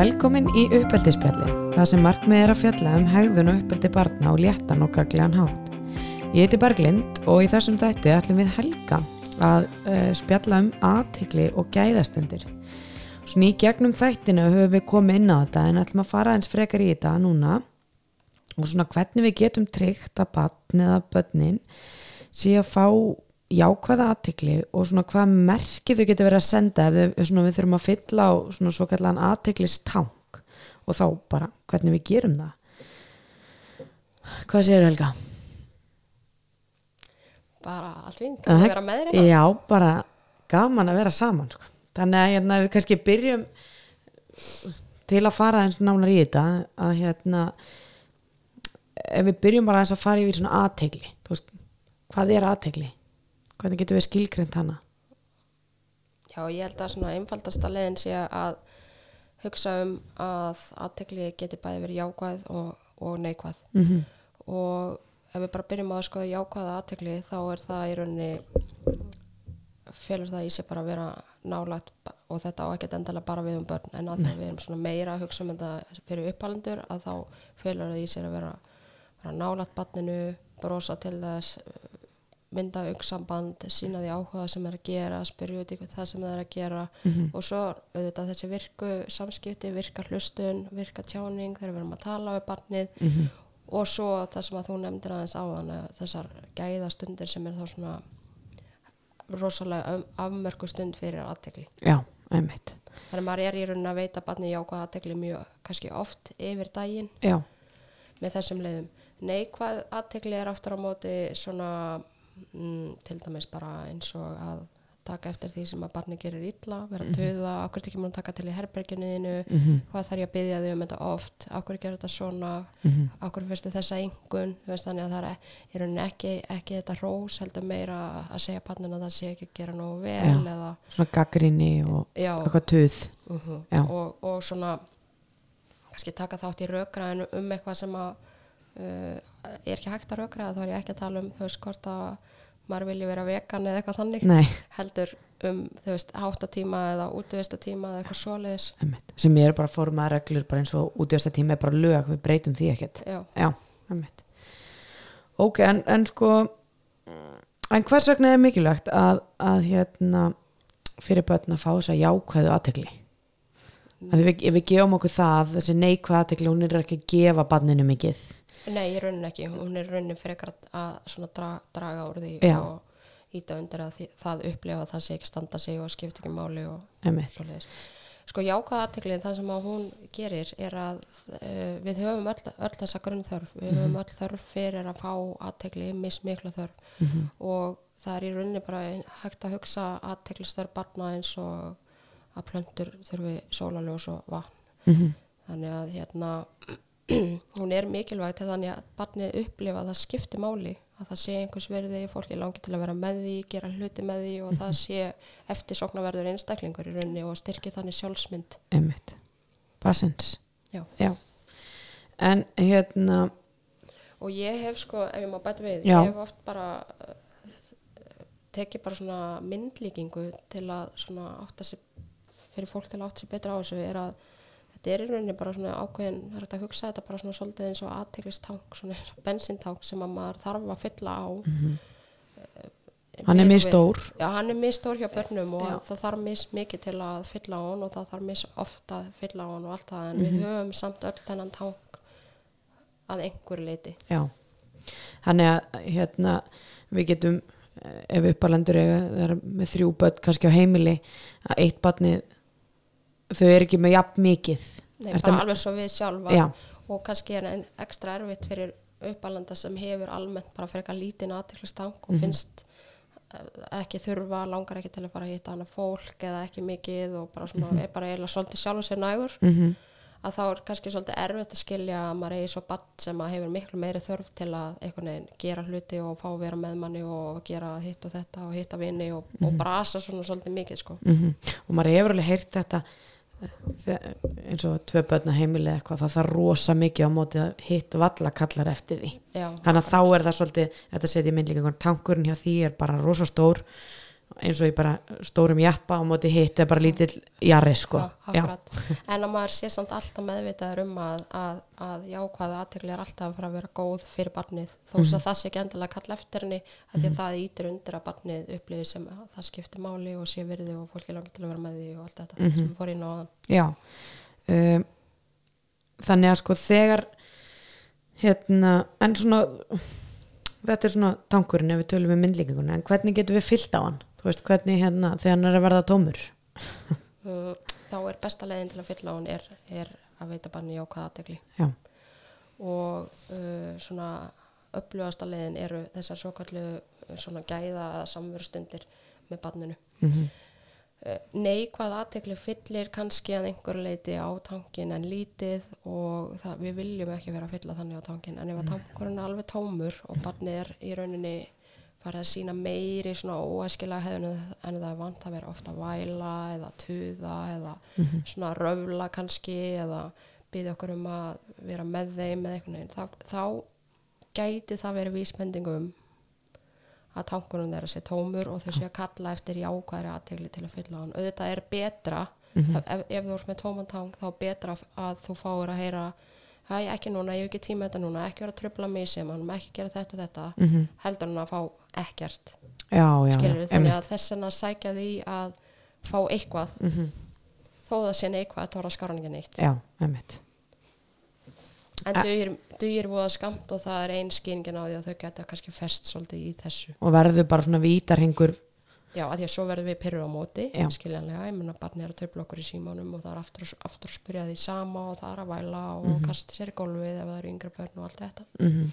Velkomin í uppeldisspjalli, það sem markmið er að fjalla um hegðun og uppeldi barna og léttan og gaglegan hátt. Ég heiti Berglind og í þessum þætti ætlum við Helga að uh, spjalla um aðtikli og gæðastundir. Svona í gegnum þættinu höfum við komið inn á þetta en ætlum að fara eins frekar í þetta núna og svona hvernig við getum tryggt að barn eða börnin sé að fá jákvæða aðtikli og svona hvað merkið þau getur verið að senda ef við, svona, við þurfum að fylla á svona svo kallan aðtiklistank og þá bara hvernig við gerum það hvað séu Helga? bara allt fínt, kannu vera með þér Já, bara gaman að vera saman sko. þannig að hérna, við kannski byrjum til að fara eins nánar í þetta að hérna ef við byrjum bara eins að fara yfir svona aðtegli hvað er aðtegli? Hvernig getur við skilgreynd hana? Já, ég held að svona einfaldasta leðin sé að hugsa um að aðtegli geti bæði verið jákvæð og, og neikvæð Mm -hmm. og ef við bara byrjum að skoða jákvæða aðtegli þá er það í rauninni felur það í sig bara að vera nálægt og þetta á ekkert endala bara við um börn en að við erum svona meira að hugsa um þetta fyrir uppalendur að þá felur það í sig að vera, vera nálægt barninu, brosa til þess mynda auksamband, sína því áhuga sem er að gera, spyrja út í það sem það er að gera Mm -hmm. og svo auðvitað þessi virku samskipti, virka hlustun, virka tjáning þegar við erum að tala við barnið Mm -hmm. og svo það sem að þú nefndir aðeins áðan að þessar gæðastundir sem er þá svona rosalega afmörku stund fyrir aðtegli. Já, einmitt Þannig að maður er í raunin að veita barni jákvæða aðtegli mjög kannski oft yfir daginn Já, með þessum leiðum. Neikvæð aðtegli er aftur á móti svona mm, til dæmis bara eins og að taka eftir því sem að barni gerir illa, vera að töða, okkur ekki múin að taka til í herberginniðinu, mm -hmm. hvað þarf ég að byggja þau um þetta oft, okkur gerir þetta svona, Mm okkur fyrstu þessa engun þannig að það er rauninni ekki, ekki þetta rós heldur meira að segja barnin að það sé ekki að gera nógu vel Já. eða, svona gaggrinni og já, eitthvað töð uh Já. og, og svona kannski taka þátt í rökræðinu um eitthvað sem að uh, er ekki hægt að rökræða þá er ég ekki að tala um veist hvort að maður vilji vera vegan eða eitthvað þannig Nei, heldur um þú veist háttatíma eða útvistatíma eða eitthvað svoleiðis. Sem er bara formaða reglur bara eins og útjösta tíma er bara lög, við breytum því ekkert. Já, Já, Ok, en, en sko en hvers vegna er mikilvægt að, að hérna fyrir börn að fá þess að jákvæðu aðtegli að við, ef við gefum okkur það þessi neikvæðu aðtegli, hún er ekki að gefa barninu mikið Nei, í rauninni ekki, hún er í rauninni frekar að- dra, draga úr því Já. og íta undir að því, það upplifa að það sé ekki standa sig og skipt ekki máli og svoleiðis. Sko jákvæða aðteklið það sem að hún gerir er að uh, við höfum öll, öll þessa grunnþörf, við höfum öll þörf fyrir að fá aðtekli, mismikla þörf. Mm og það er í rauninni bara hægt að hugsa aðteklisþörf barna eins og að plöntur þurfi sólaljós og vatn. -hmm. þannig að hérna hún er mikilvægt þannig að barnið upplifa að það skipti máli að það sé einhvers verði, fólki langi til að vera með því gera hluti með því og það sé eftir sóknarverður einstaklingur í rauninni og styrki þannig sjálfsmynd. Einmitt. Bassins Já. En hérna og ég hef sko, ef ég má bæta við Já. ég hef oft bara uh, tekið bara svona myndlíkingu til að svona átta sig fyrir fólk til að átta sig betra á þessu er að þetta er í rauninni bara svona ákveðin það er hægt að hugsa þetta bara svona svolítið eins og aðteglistank, svona bensintank sem að maður þarf að fylla á mm hann er mjög stór Já, hann er mjög stór hjá börnum og Já. það þarf mis mikið til að fylla á hann og það þarf mis ofta að fylla á hann og allt það en Mhm. við höfum samt öll þennan tank að einhverju leiti Já, þannig að hérna, við getum eh, ef uppalendur er með þrjú börn kannski á heimili að eitt barni þau er ekki með jafn mikið Nei, bara alveg svo við sjálfa Já, og kannski er en ekstra erfitt fyrir uppalenda sem hefur almennt bara frekar lítinn aðteklistank og Mhm. finnst eh, ekki þurfa, langar ekki til að fara að hitta hana fólk eða ekki mikið og bara svona, Mhm. er bara eiginlega svolítið sjálf og sér nægur mm að þá er kannski svolítið erfitt að skilja að maður eigi svo bann sem að hefur miklu meiri þörf til að einhvern veginn gera hluti og fá að vera með manni og gera hitt og þetta og hitta vini og, og brasa svona svolítið mikið sko. og maður hefur alveg heyrt þetta þe- eins og tvö börn á heimili eða eitthvað, það þarf rosa mikið á móti að hitt valla kallar eftir því. Já, þannig að þá er það svolítið þetta setja í myndlíka tankurinn hjá því er bara rosa stór eins og ég bara stórum jappa á móti hitt er bara lítill jarri sko. Já, en að maður sé samt alltaf meðvitaður um að, að, að jákvæða aðtegli er alltaf að fara að vera góð fyrir barnið. Þó mm að það sé ekki endilega kall eftir henni að því að það ítir undir að barnið upplifir sem að það skiptir máli og sé virði og fólki langar til að vera með því og allt þetta sem við fór inn á þann já. Um, þannig að sko þegar hérna en svona þetta er svona tankurinn ef við tölum við myndlíkinguna en hvernig getum við fyllt á hann þú veist hvernig hérna þegar hann er að verða tómur Uh, þá er besta leiðin til að fylla hann er, er að veita barni jákvæða aðtegli já, og uh, svona upplugasta leiðin eru þessar svo kallu svona gæða samverustundir með barninu. Mm uh, neikvæð aðtegli fyllir kannski að einhver leiti á tankin en lítið og það, við viljum ekki vera að fylla þannig á tankin en ef að tankurinn er alveg tómur og barni er í rauninni farið að sína meiri svona óæskilega hefðun en það er vant að vera ofta væla eða tuða eða svona röfla kannski eða byggja okkur um að vera með þeim eða einhvern veginn. Þá, þá gæti það verið vísbendingum að tankunum þeirra sé tómur og þau sé að kalla eftir jákvæðri aðtegli til að fylla hann. Auðvitað er betra ef, ef þú ert með tóman tang þá betra að þú fáir að heyra hæ, ekki núna, ég hef ekki tíma í þetta núna ekki vera að tröfla mig sem hann, ekki gera þetta þetta. Mhm. heldur hann að fá ekkert. Já, já, skilur já, þannig að þess vegna sækja því að fá eitthvað. Mm þó það sé neikvað þá er að skára hann ekki neitt. Já, einmitt. En dugir, voða skamt og það er ein skýringin á því að þau geta kannski fest svolítið í þessu. Og verður bara svona vítarhingur já, að því að svo verðum við pyrru á móti Já. skiljanlega, ég menna barni er að töfla okkur í símánum og það er aftur, aftur að spyrja því sama og það er að væla og Mhm. kasta sér í gólfið ef það eru yngri börn og allt þetta mm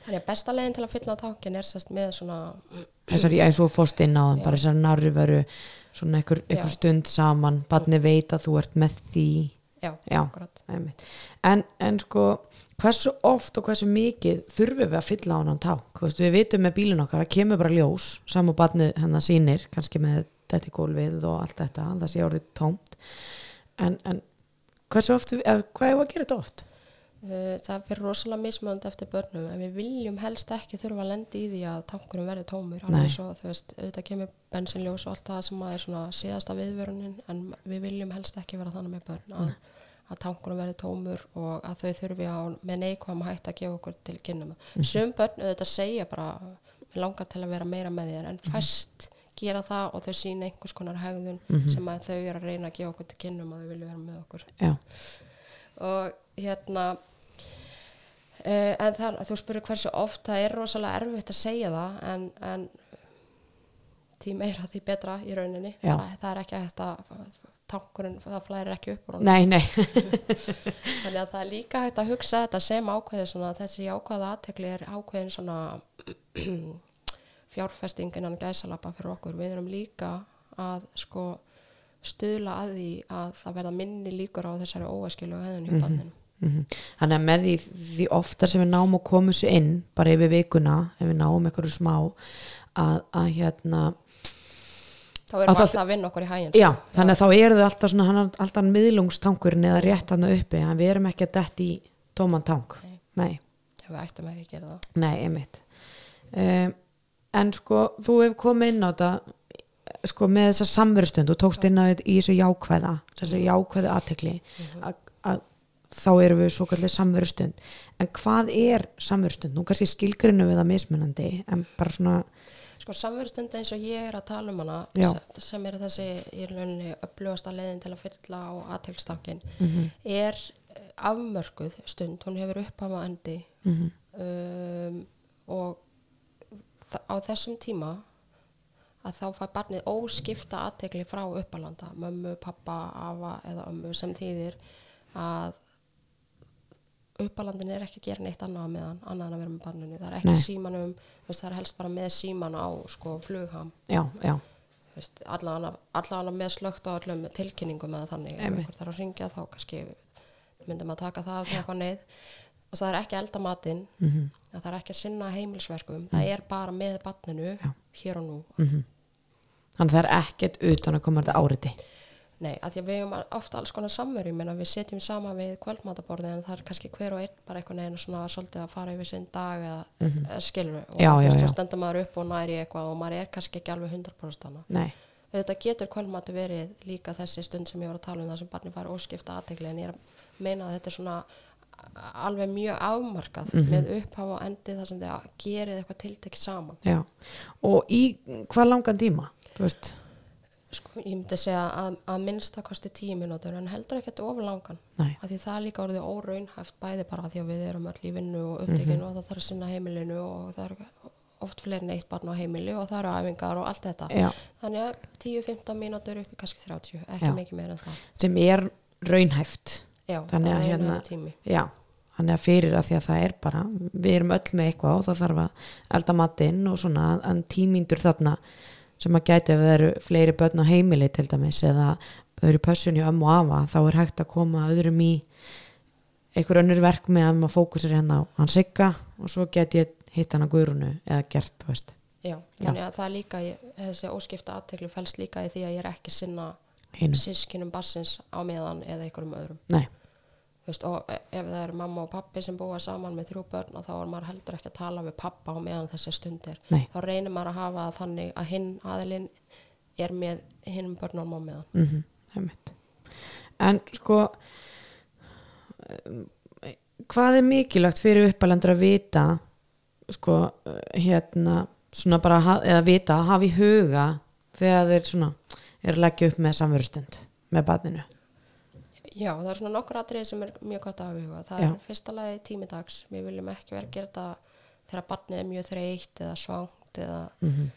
þannig að besta leiðin til að fylla á tankin er sérst með svona þessar, og þú fórst inn á það bara þessar narveru svona einhver, stund saman barni veit að þú ert með því já, Já. akkurat. En, en sko hversu oft og hversu mikið þurfum við að fylla á hann tá veist, við vitum með bílun okkar að kemur bara ljós saman barnið hennar sýnir kannski með þetta í gólfið og allt þetta það sé orðið tómt. En, en hversu oft, eða, hvað er að gera þetta oft? Uh, það fyrir rosalega mismönd eftir börnum en við viljum helst ekki þurfa að lenda í því að tankurum verði tómur. Svo þú veist, auðvitað kemur bensinljós og allt það sem að er svona síðasta viðvörunin en við viljum helst ekki vera þannig með börn að, að tankurum verði tómur og að þau þurfi á með neikvæm hægt að gefa okkur til kynnum sum börn auðvitað segja bara við langar til að vera meira með þér en fæst gera það og þau sína einhvers konar hegðun sem að þau eru að reyna að gefa okkur til kynnum að þau vilja vera með okkur. Já, og hérna uh, en það, þú spyrir hversu oft það er rosalega erfitt að segja það en, en því meira því betra í rauninni. Já. það er ekki að þetta tankurinn, það flærir ekki upp nei, nei. Þannig að það er líka hægt að hugsa þetta sem ákveði svona, þessi ákveða aðtekli er ákveðin svona fjárfesting innan gæsalappa fyrir okkur, við erum líka að sko stuðla að því að það verða minni líkur á þessari óæskilu hefðun hjá mm Mhm. Þannig að með því, því oftar sem við náum að koma þessu inn bara yfir vikuna, ef við náum einhverju smá að, að hérna þá erum við alltaf að vinna okkur í hæginn já, þannig að þá eru þau alltaf svona hann, alltaf miðlungstankurinn eða rétt hann uppi en við erum ekki að detti í tóman tank. Nei. nei, við ættum ekki að gera það. Nei, einmitt. Um, en sko þú hefur komið inn á þetta sko með þessa samverustund og tókst inn á þetta í þessu jákvæða þessu jákvæða aðtekli að, að þá erum við svo kallið samverustund. En hvað er samverustund? Nú kannski skilgrinu við það mismunandi en bara svona sko samverðstund eins og ég er að tala um hana Já. se- sem er þessi í rauninni upplugasta leiðin til að fylla á aðtilstankin Mhm. er eh, afmörkuð stund, hún hefur upphafa endi Mhm. um, og á þessum tíma að þá fær barnið óskipta aðtekli frá uppalanda, mömmu, pappa, afa eða ömmu sem þýðir að uppalandin er ekki að gera neitt annað með hann, annað en að vera með barninu, það er ekki Nei. símanum, veist, það er helst bara með síman á sko flugham, allavega með slögt á öllum tilkynningum eða þannig, ef einhver þarf að ringja þá kannski myndum að taka það eitthvað neyð. Og það er ekki að elda matinn mhm, það er ekki að sinna heimilsverkum það er bara með barninu Já. hér og nú. Mhm. Þannig að það er ekkert utan að koma þetta áriti Nei, að því að við hefum ofta alls konar samveru, menn að við setjum saman við kvöldmátaborði en það er kannski hver og einn bara einhvern veginn svona svolítið að fara yfir sinn dag eða, mm -hmm. skilur og þú stendur maður upp og næri eitthvað og maður er kannski ekki alveg 100% hana. nei, Þetta getur kvöldmátu verið líka þessi stund sem ég var að tala um það sem barni fara óskipta aðtegli en ég er að meina að þetta er svona alveg mjög afmarkað Mhm. með upphaf og endi þar sem þið gerið eitthvað tiltekki saman. já og í hvað langan tíma þú veist, Sko, ég myndi segja að, að minnsta kosti tíu mínútur en heldur ekkert of langan. nei, að því það er líka orðið óraunhæft bæði bara því að við erum öll í vinnu og upptekinu og það þarf að sinna heimilinu og það er oft fleiri en eitt barn á heimili og það eru æfingar og allt þetta. Já, þannig að 10-15 mínútur upp í kannski 30 ekki Já. mikið meira en það. Sem er raunhæft. Já, Þannig að hérna- já, þannig að fyrir að því að það er bara við erum öll með eitthvað og það þarf að elda matinn og svona en tímíndur þarna sem að gæti ef það eru fleiri börn á heimili til dæmis eða þau eru pössun í ömmu og afa þá er hægt að koma öðrum í einhver önnur verk með að maður fókusir hérna á hann sigga og svo get ég hitt hann að guðrunu eða gert, þú veist. Já, þannig að það er líka þessi óskipta aðtekli fælst líka í því að ég er ekki sinna sískinum barsins á meðan eða einhverjum öðrum. Nei, veist, og e- ef það eru mamma og pappi sem búa saman með þrjú börn og þá er maður heldur ekki að tala við pappa á meðan þessi stundir. Nei. Þá reynir maður að hafa þannig að hinn aðilinn er með hinn börnum á meðan. Mm -hmm, en sko hvað er mikilvægt fyrir uppalendur að vita sko hérna svona bara ha- eða vita að hafa í huga þegar þeir svona er að leggja upp með samverustund með barninu Já, það er svona nokkur atriði sem er mjög gott að hafa það Já. er fyrsta lagi tímidags við viljum ekki vera að gera þetta þegar barnið er mjög þreytt eða svangt eða mm -hmm.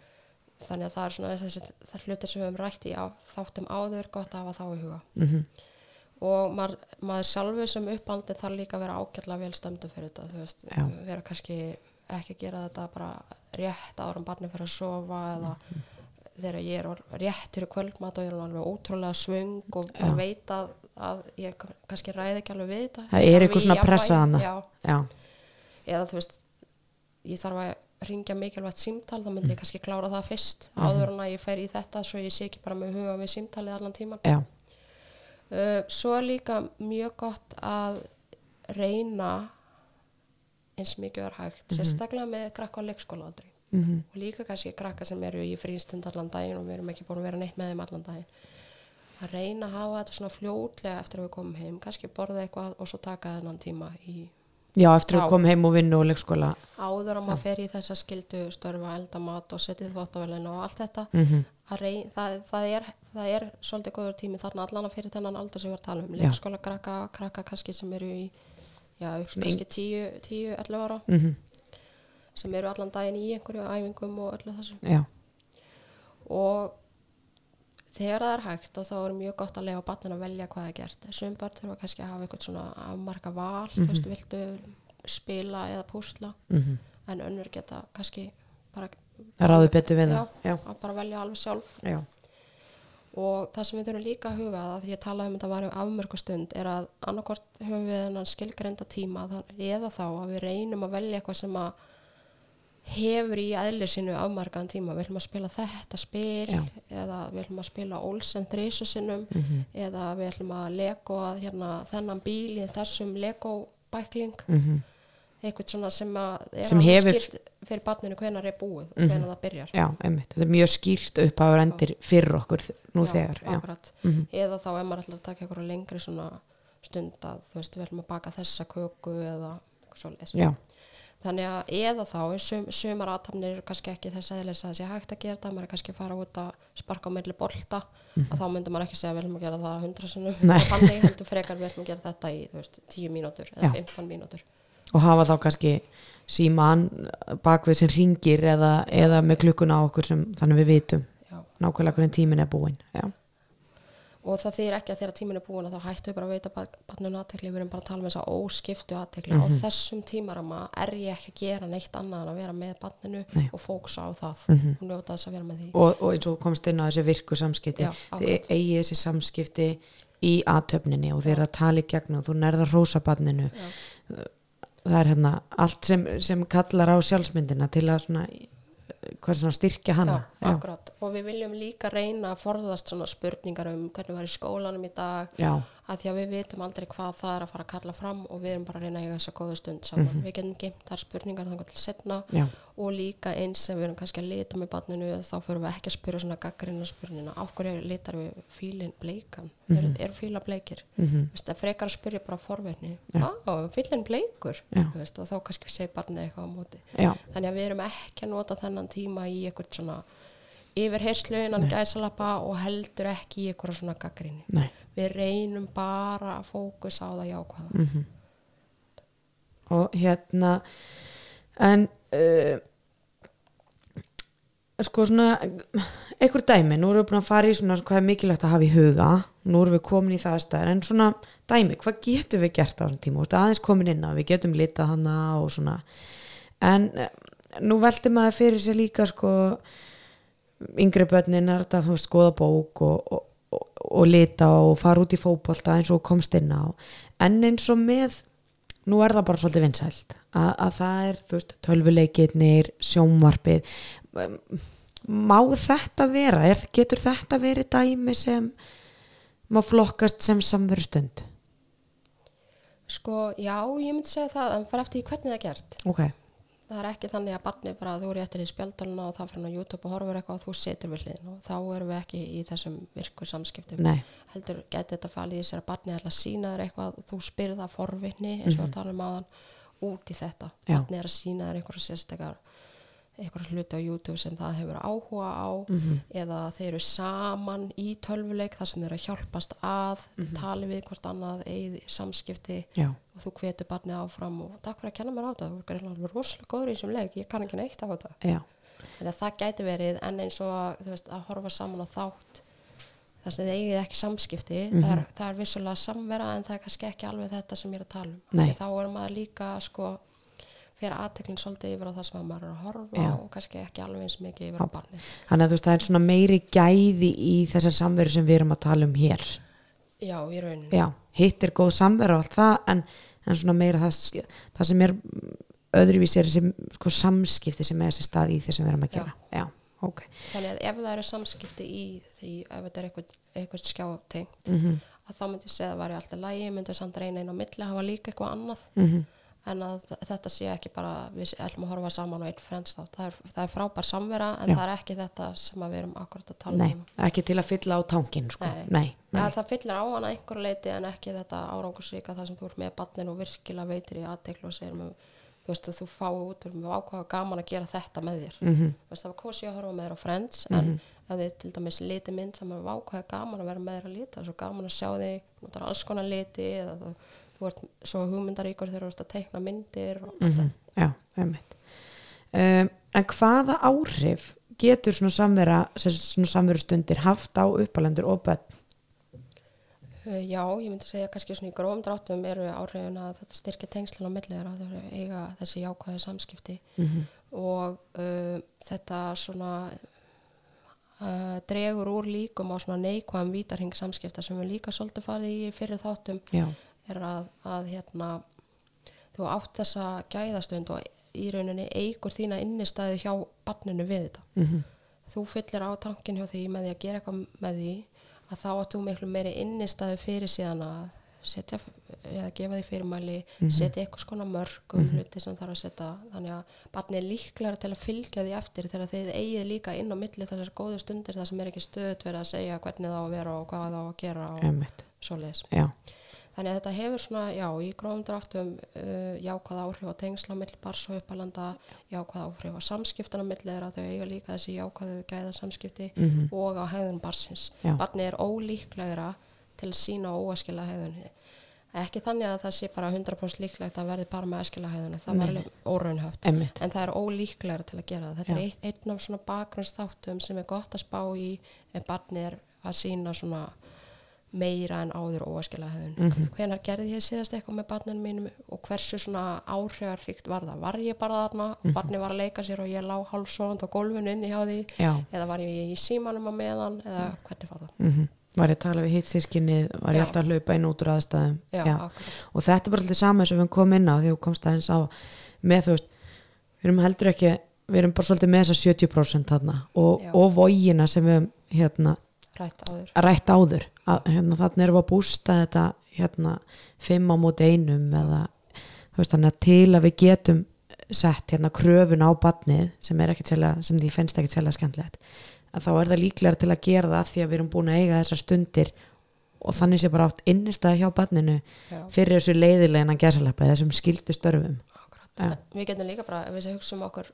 þannig að það er svona þessi það hlutir sem við höfum rætt í á, þáttum áður gott að hafa þá í huga mhm, og maður, maður sjálfu sem uppaldi þarf líka að vera ágætlega vel stemdu fyrir þetta þú veist, Já. vera kannski ekki að gera þetta bara rétt ára um barni fyrir að sofa eða Mhm. þegar ég er rétt fyrir kvöldmat og ég er alveg ótrúlega svöng og veit að, að ég kannski ræði ekki alveg við þetta Það er eitthvað svona jafnvægi, pressa þarna. já, já, eða þú veist ég þarf að ringja mikilvægt símtal þá myndi Mm. ég kannski klára það fyrst Mhm. áður en að ég fer í þetta svo ég sé ekki bara með huga við símtalið allan tíman Uh, svo er líka mjög gott að reyna eins mikið er hægt, Mhm. sérstaklega með krakka á leikskólaaldri mm og líka kannski krakka sem eru í frístund allan daginn og við erum ekki búin að vera neitt með þeim allan daginn að reyna að hafa þetta svona fljótlega eftir að við komum heim, kannski borða eitthvað og svo taka þennan tíma í já eftir að koma heim og vinna og leikskóla. Áður að maður fer í þessa skildu störfa, elda mat og setja þvóttavélina og allt þetta mm að rey, það, það, er, það er svolítið góður tími þarna allan að fyrir þennan aldur sem við erum að tala um. Leikskóla krakka, krakka kannski sem eru í já, kannski 10-11 ára. -hmm. sem eru allan daginn í einhverju æfingum og öllu þessu. Já, og þegar það er hægt og þá er mjög gott að lega batnin að velja hvað það er gert. Sum börn þurfa kannski að hafa eitthvað svona afmarka val, þú veist, viltu spila eða púsla? Mm en önnur geta kannski bara það ráði betur við það já, að bara velja alveg sjálf. Já, og það sem við þurfum líka að huga að því um þetta var um afmörku stund er að annarkort höfum við þennan skilgreinda tíma eða þá að við reynum að velja eitthvað sem að hefur í eðli sínu afmarkaðan tíma við ætlum að spila þetta spil Já. eða við ætlum að spila Olsen þrísu sinnum Mhm. eða við ætlum að lego að hérna, þennan bíl í þessum lego bækling mm eitthvað svona sem er Sem hefur- fyrir barninu hvenar er búið og Mhm. hvenar það byrjar já, einmitt þetta er mjög skýrt upp á endir fyrir okkur nú Já, þegar. Mhm. eða þá ef maður ætlar að taka eitthvað lengri svona stund að þú veist við ætlum að baka þessa köku eða eitthvað svoleiðis já, þannig að eða þá sum, sumar aðtapnir eru kannski ekki þess aðeins að það sé hægt að gera það maður er kannski að fara út að sparka á milli bolta að þá myndum maður ekki segja við ætlum að gera það hundra sinnum. Nei. og þannig heldur frekar við ætlum að gera þetta í veist, tíu mínútur eða Já. 15 mínútur og hafa þá kannski síman bakvið sem ringir eða, eða með klukkuna á okkur sem þannig við vitum nákvæmlega hvernig tímin er búin já, og það þýr ekki að þegar tíminn er búin að þá hættu við bara að veita barninu aðtekli við erum bara að tala um þess að óskiptu aðtekli Mhm. á þessum tímarama er ég ekki að gera neitt annað en að vera með barninu Nei. og fókusa á það Mhm. og njóta þess að vera með því og, og eins og komst inn á þessi virku samskipti þið eigi þessi samskipti í aðtöfninni og þeir að tala í gegn og þú nærða rósa barninu Já. það er hérna allt sem, sem kallar á sjálfsmyndina til að svona hvað svona styrkja hana. Já, akkurat. Og við viljum líka reyna að forðast svona spurningar um hvernig var í skólanum í dag, já, að því að við vitum aldrei hvað það er að fara að kalla fram og við erum bara að reyna að eiga þessa góðu stund saman. Við getum geimt þar spurningar þannig til setna já, og líka eins sem við erum kannski að lita með barninu þá fyrir við ekki að spyrja svona gaggarinn spurningina af hverju litar við fílinn bleikan? Eru, eru fíla bleikir? Mhm, Vist, að frekar að spyrja bara forvetni á, fílinn bleikur. Vist, og þá kannski segir barnið eitthvað á móti. Já, þannig að við erum ekki að nota þennan tíma í eitthvað svona yfirherslu innan gæsalappa og heldur ekki í eitthvað svona gaggrinni við reynum bara að fókus á það jákvæða. Mm og hérna en uh, sko svona einhver dæmi, nú erum við búin að fara í svona hvað er mikilvægt að hafa í huga nú erum við komin í það stæðar, en svona dæmi, hvað getum við gert á þessum tíma? Ert aðeins komin inn á, við getum litað hana og svona. En eh, nú velti maður fyrir sér líka sko yngri börnin er þetta þú veist skoða bók og, og, og, og lita og fara út í fótbolta eins og komst inn á. En eins og með nú er það bara svolítið vinsælt. Að, að það er þú veist tölvuleikirnir sjónvarpið. Um, má þetta vera? Er, getur þetta verið dæmi sem má flokkast sem samveru stund sko já, ég myndi segja það en fara eftir hvernig það er gert. Ok, það er ekki þannig að barnið bara þú eru eftir í spjaldalina og það fyrir á YouTube og horfur eitthvað og þú setur við hliðin og þá erum við ekki í þessum virku samskiptum nei heldur geti þetta falið í sér að barnið ætla að sína þér eitthvað og þú spyrð það forvitni eins og mm -hmm. um aðan út í þetta Já. barnið er að sína þér einhverja sérstakar einhverja hluti á YouTube sem það hefur áhuga á Mhm. eða þeir eru saman í tölvuleik þar sem þeir eru að hjálpast að tali við hvort annað, eigið samskipti já, og þú hvetur barnið áfram og takk fyrir að kenna mér á þetta, þú er alveg rosalega góður í þessum leik, ég kann ekki neitt á þetta. Þannig að það gæti verið en eins og veist, að horfa saman á þátt þar sem þið eigið ekki samskipti það, er, það er vissulega samvera en það er kannski ekki alveg þetta sem ég er að tala um. Þá er maður líka sko fyrir aðteklinn svolítið yfir á það sem að maður er að horfa Já. og kannski ekki alveg eins mikið yfir á barni þannig að þú veist það er svona meiri gæði í þessar samveru sem við erum að tala um hér. Já, í rauninni. Já, hitt er góð samveru og allt það en, en svona meira það, það sem er öðruvísi er þessi sko, samskipti sem er þessi stað í því sem við erum að gera. Já, ok. Þannig að ef það eru samskipti í því ef þetta er eitthvað, eitthvað skjátengt mm að þá myndi ég segja að það væri alltaf lægi myndi samt reyna inn á milli hafa líka eitthvað annað. -hmm. En að þetta sé ekki bara við ætlum að horfa saman á einn frends þá það er, það er frábær samvera en Já. það er ekki þetta sem að við erum akkurat að tala nei, um ekki til að fylla á tankin sko. Nei. nei. Já, það fyllir á hana einhverju leiti en ekki þetta árangursríka þar sem þú ert með barnin og virkilega veitir í aðteklu og segir með, þú veist að þú fá út og með ákvaða gaman að gera þetta með þér Mm Þú veist, það var kosi að horfa með þér á Friends en ef þið til dæmis liti mynd sem er vákvæða gaman að vera með þér að lita þú, ert svo hugmyndaríkur þegar þú ert að teikna myndir allt -hmm. já, einmitt. Um, en hvaða áhrif getur svona samvera svona samveru stundir haft á uppalendur og börn? Uh, Já, ég myndi segja kannski svona í grófum dráttum eru áhrifin að þetta styrkja tengslun á milli þeirra þau eru eiga þessi jákvæði samskipti. Mm og uh, þetta svona uh, dregur úr líkum á svona neikvæðum vítarhing samskipta sem við líka svolítið farið í fyrir þáttum. Já, er að, að hérna, þú átt þessa gæðastund og í rauninni eigur þína innistæðu hjá barninu við þetta. Mm þú fyllir á tankin hjá því með því að gera eitthvað með því að þá áttu miklu meiri innistæðu fyrir síðan að setja eða gefa því fyrirmæli setja eitthvað skona mörg um hluti sem þarf að setja. Þannig að barni er líklega til að fylgja því eftir þegar þið eigið líka inn á milli þessar góðu stundir þar sem er ekki stöðut verið að segja hvernig það á að vera og hvað það á að gera og einmitt. svoleiðis. Já, Þannig að þetta hefur svona, já, í grófum dráttum uh, jákvæð áhrif á tengsla milli bars og uppalanda, jákvæð áhrif á samskiptana milli þeirra, þau eiga líka þessi jákvæðu gæða samskipti Mhm. og á hegðun barsins. Já. Barni er ólíklegra til að sína óaskila hegðun. Ekki þannig að það sé bara 100% líklegt að verði bara með askila hegðun, það var alveg óraunhöft. einmitt En það er ólíklegra til að gera það. Þetta Já. er ein, einn af svona bakgrunnsþáttum sem er gott að spá í ef barni er að sína svona meira en áður óaskila hefðun. Mhm. Hvenar gerði ég síðast eitthvað með barninu mínum og hversu svona áhrifaríkt var það? Var ég bara þarna og Mhm. barni var að leika sér og ég lá hálfsofand á hjá því já, eða var ég í símanum á meðan eða hvernig var það? mm var ég að tala við hitt sískinni var ég Já. alltaf að hlaupa inn út úr aðstæðum Já, Já. og þetta er bara alltaf sama og við komum inn á því þú komst aðeins á með þú veist við erum heldur ekki við erum bara svolítið með þessa 70% þarna og, Já. og vógina sem við hérna, rætt áður. Rætt áður. Að, hérna, þarna erum við að bústa þetta hérna, fimm á móti einum eða veist þannig til að við getum sett hérna kröfun á badnið sem sérlega, sem því finnst ekkit sérlega skemmtilegt að þá er það líklega til að gera það því að við erum búin að eiga þessar stundir og þannig sé bara átt innistæði hjá badninu Já. fyrir þessu leiðilegna gæsaleppa þessum skildu störfum. Við getum líka bara, ef við hugsa um okkur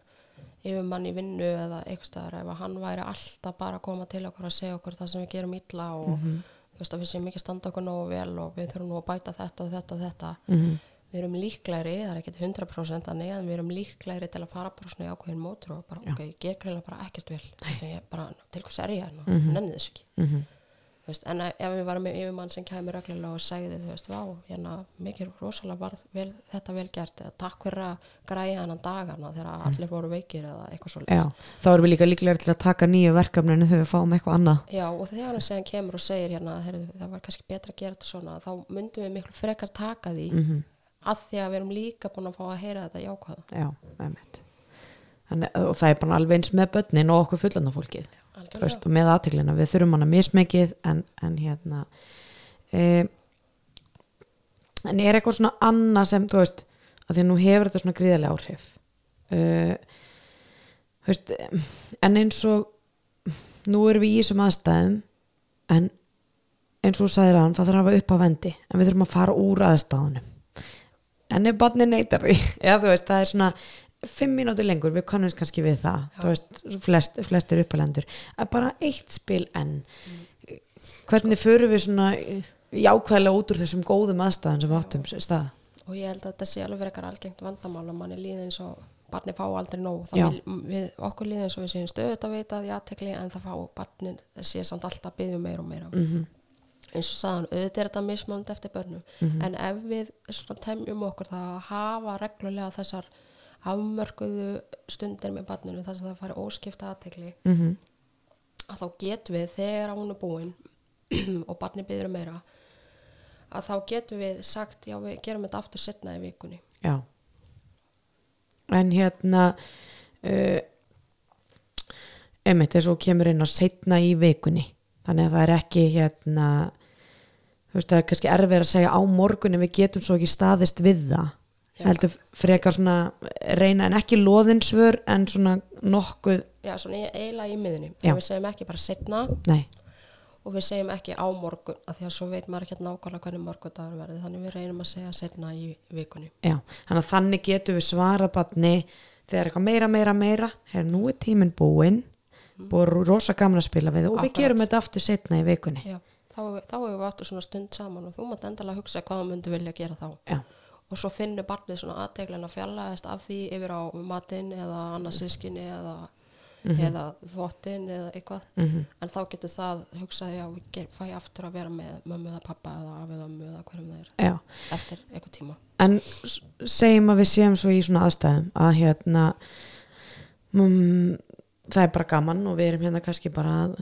yfir mann í vinnu eða eitthvað staðar ef að hann væri alltaf bara að koma til okkur að segja okkur það sem við gerum illa og Mhm. þú veist að við séum ekki að standa okkur nógu vel og við þurfum nú að bæta þetta og þetta og þetta mm við erum líklegri, það er ekkert 100% þannig en við erum líklegri til að fara bara svona í ákveðin mótur og bara, Já. ok, ég ger greiðlega bara ekkert vel bara, til hvers er ég hérna, Mhm. nenni þess ekki -hmm. Þú veist, en ef við varum með yfirmann sem kæmi reglulega og segði, þú veist, vá, hérna mikið rosalega var vel, þetta vel gert eða takk fyrir að græja hennan dagana þegar allir voru veikir eða eitthvað svo Mm. Já, þá erum við líka líklega til að taka nýju verkefninu þegar við fáum eitthvað annað. Já, og þegar hann segja kemur og segir hérna, heyrðu, það var kannski betra að gera þetta svona þá myndum við miklu frekar taka því mm að því að við erum líka búin að fá að heyra þetta jákvæða. Já, og það er bara alveg eins með börnin og okkur fullandar fólkið. þú Algjörlega. Veist, og með aðteglina, við þurfum hana mismikið en, en hérna e, en er eitthvað svona annað sem, þú veist að því að nú hefur þetta svona gríðarlega áhrif. E, þú veist en eins og nú erum við í þessum aðstæðum en eins og sagðir að það þarf að hafa upp á vendi en við þurfum að fara úr aðstæðunum. En ef barni neytar því eða þú veist, það er svona fimm mínútur lengur, við kannumst kannski við það. Þú veist, flest, flestir uppalendur. Að bara eitt spil enn. Hvernig förum við svona jákvæðilega út úr þessum góðum aðstæðan sem við áttum stað? Og ég held að þetta sé alveg frekar algengt vandamál að manni líði eins og barni fá aldrei nóg. Já. vil, við, okkur líði eins og við séum stöðut að veita því aðtekli en það fá barnin sé samt alltaf að byggja meira og meira. Mm eins og sagðan, auðvitað er þetta mismunandi eftir börnum. Mhm. en ef við svona temjum okkur það að hafa reglulega þessar afmörkuðu stundir með barninu þar sem það fari óskipta aðtekli -hmm. að þá getum við þegar hún er búin og barni byður meira að þá getum við sagt já við gerum þetta aftur setna í vikunni já en hérna uh, einmitt þess að þú kemur inn á setna í vikunni þannig að það er ekki hérna þú veist það er kannski erfið að segja á morgunni við getum svo ekki staðist við það. Heldur frekar svona reyna en ekki loðinsvör en svona nokkuð já svona eiginlega í og við segjum ekki bara setna nei, og við segjum ekki á morgun af því að svo veit maður ekki nákvæmlega hvernig morgundagur verði þannig við reynum að segja setna í vikunni. Já, þannig að þannig getum við svarað batni þegar eitthvað meira, meira, meira hér nú er tíminn búinn búið rosa gaman að spila við og við Akkurat. gerum þetta aftur setna í vikunni. Já, þá, þá hefur við áttu svona stund saman og þú mátt endalega hugsa hvað þú myndi vilja gera þá. Já, og svo finnur barnið svona aðteglin að fjallaðist af því yfir á matinn eða annars sískinni eða, eða þvottin eða eitthvað. Mhm. En þá getur það hugsaði að fæ aftur að vera með mömmu eða pappa eða af eða mömmu eða hverjum það er. Já. Eftir eitthvað tíma. En segjum að við séum svo í svona aðstæðum að hérna mm, það er bara gaman og við erum hérna kannski bara að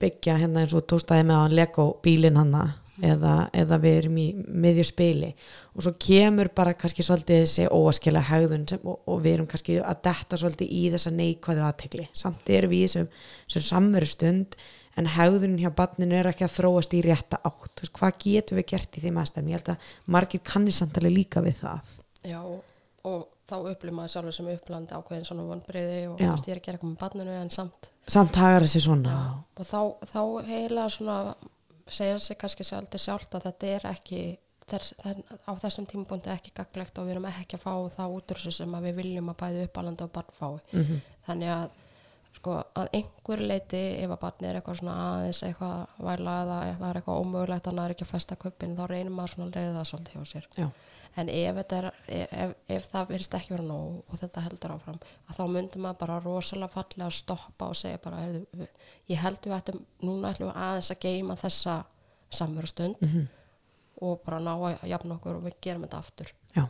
byggja hérna eins og tóstaði með að Lego bílinn hana eða, eða við erum í miðju spili. Og svo kemur bara kannski svolítið þessi óaskila sem, og, og við erum kannski að detta svolítið í þessa neikvæðu aðtekli samt erum við þessum, þessum samveru stund en hegðunin hjá barninu er ekki að þróast í rétta átt. Þú veist, hvað getum við gert í þeim aðstæðum ég held að margir kannir samtalið líka við það. Já, og þá upplifir maður sjálfur sem upplandi ákveðin svona vonbriði og Já. þú veist, ég er að gera eitthvað með barninu en samt samt hagar þessi svona. Og þá, þá heila svona segja sig kannski sjálft sjálft að þetta er ekki þess, á þessum tímapunkti ekki gaglegt og við erum ekki að fá það útrúsi sem við viljum að bæði uppalandi og barn fái Mhm. þannig að sko að einhver leiti ef að barni er eitthvað svona aðeins eitthvað væla eða það er eitthvað ómögulegt að það er ekki að festa kuppin þá reynir maður svona að leiða það svolítið hjá sér Já. En ef, þetta er, ef, ef það verðist ekki vera nóg og þetta heldur áfram að þá myndi maður bara rosalega fallega að stoppa og segja bara við- ég held við ættum, núna ætlum við aðeins að geima þessa samverustund Mhm. og bara ná að jafna okkur og við gerum þetta aftur Já.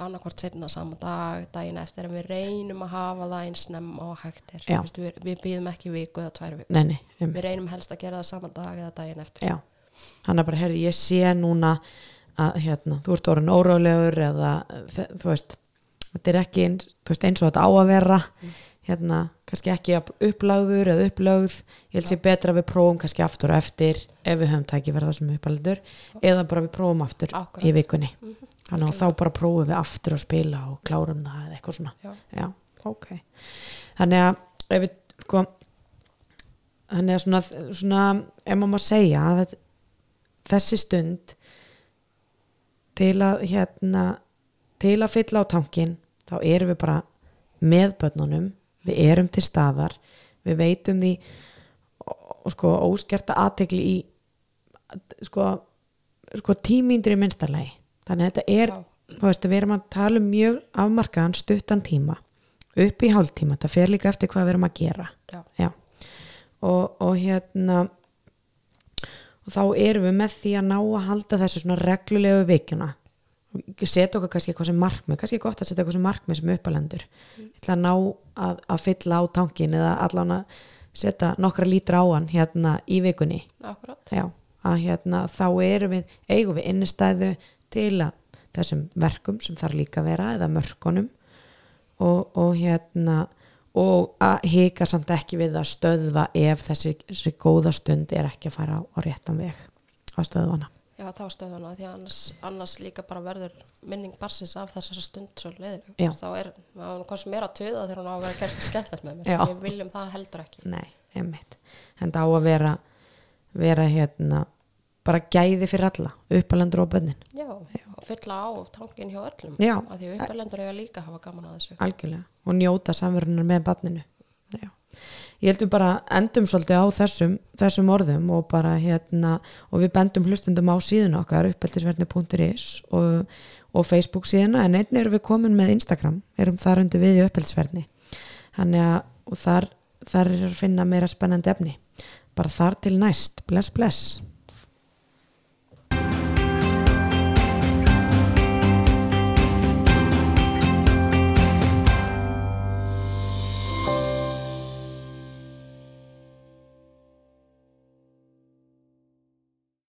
annarkvort setna saman dag, daginn eftir en við reynum að hafa það eins snemma og hægt er Já. Vistu, við, við býðum ekki viku eða tvær viku nei, nei, um, við reynum helst að gera það saman dag eða daginn eftir já hann er bara, herði, ég sé núna að hérna, þú ert orðin órálegur eða þú veist þetta er ekki eins, veist, eins og þetta á að vera. Hérna, kannski ekki uppláður eða upplögð. Ég held sér betra að við prófum kannski aftur og eftir ef við höfum tæki verða sem uppaldur eða bara við prófum aftur Akkúrat. í vikunni. Mhm. þannig að þá bara prófum við aftur að spila og klárum það eða eitthvað svona. Já. já, ok. Þannig að ef við sko þannig að svona, svona ef maður má segja að þessi stund til að hérna til að fylla á tankin þá erum við bara með börnunum. Við erum til staðar. Við veitum því sko óskerta aðtegli í sko, sko tímíndur í minnstarlegi þannig að þetta er veist, við erum að tala um mjög afmarkaðan stuttan tíma. Upp í hálftíma, það fer líka eftir hvað við erum að gera. Já. Já. Og, og hérna þá erum við með því að ná að halda þessu svona reglulegu vikuna setja okkur kannski eitthvað sem markmið kannski gott að setja eitthvað sem markmið sem uppalendur mm. ætla að ná að, að fylla á tankin eða allan að setja nokkra lítra á hann hérna í vikunni. Já, að hérna þá erum við eigum við innistæðu til að þessum verkum sem þarf líka að vera eða mörkunum og, og hérna og að hika samt ekki við að stöðva ef þessi, þessi góða stund er ekki að fara á, á réttan veg á stöðvana Já, þá stöðuna, því annars, annars líka bara verður minning barsins af þessari stund svo. Já. Þá er, sem er að töða þegar hún á að vera gerð skemmtilegt með mér. Já. Við viljum það heldur ekki. Nei, einmitt en það á að vera vera hérna bara gæði fyrir alla uppalendur og bönnin Já, og fylla á tankin hjá öllum. Já. Af því uppelendur eiga líka að hafa gaman að þessu. algjörlega og njóta samverunar með barninu Já. ég heldur bara endum svolítið á þessum, þessum orðum og bara hérna og við bendum hlustundum á síðan okkar uppeldisverðni.is og, og Facebook síðana en einnig erum við komin með Instagram erum þar undir við í uppeldisverðni þannig að og þar, þar er að finna meira spennandi efni bara þar til næst, bless bless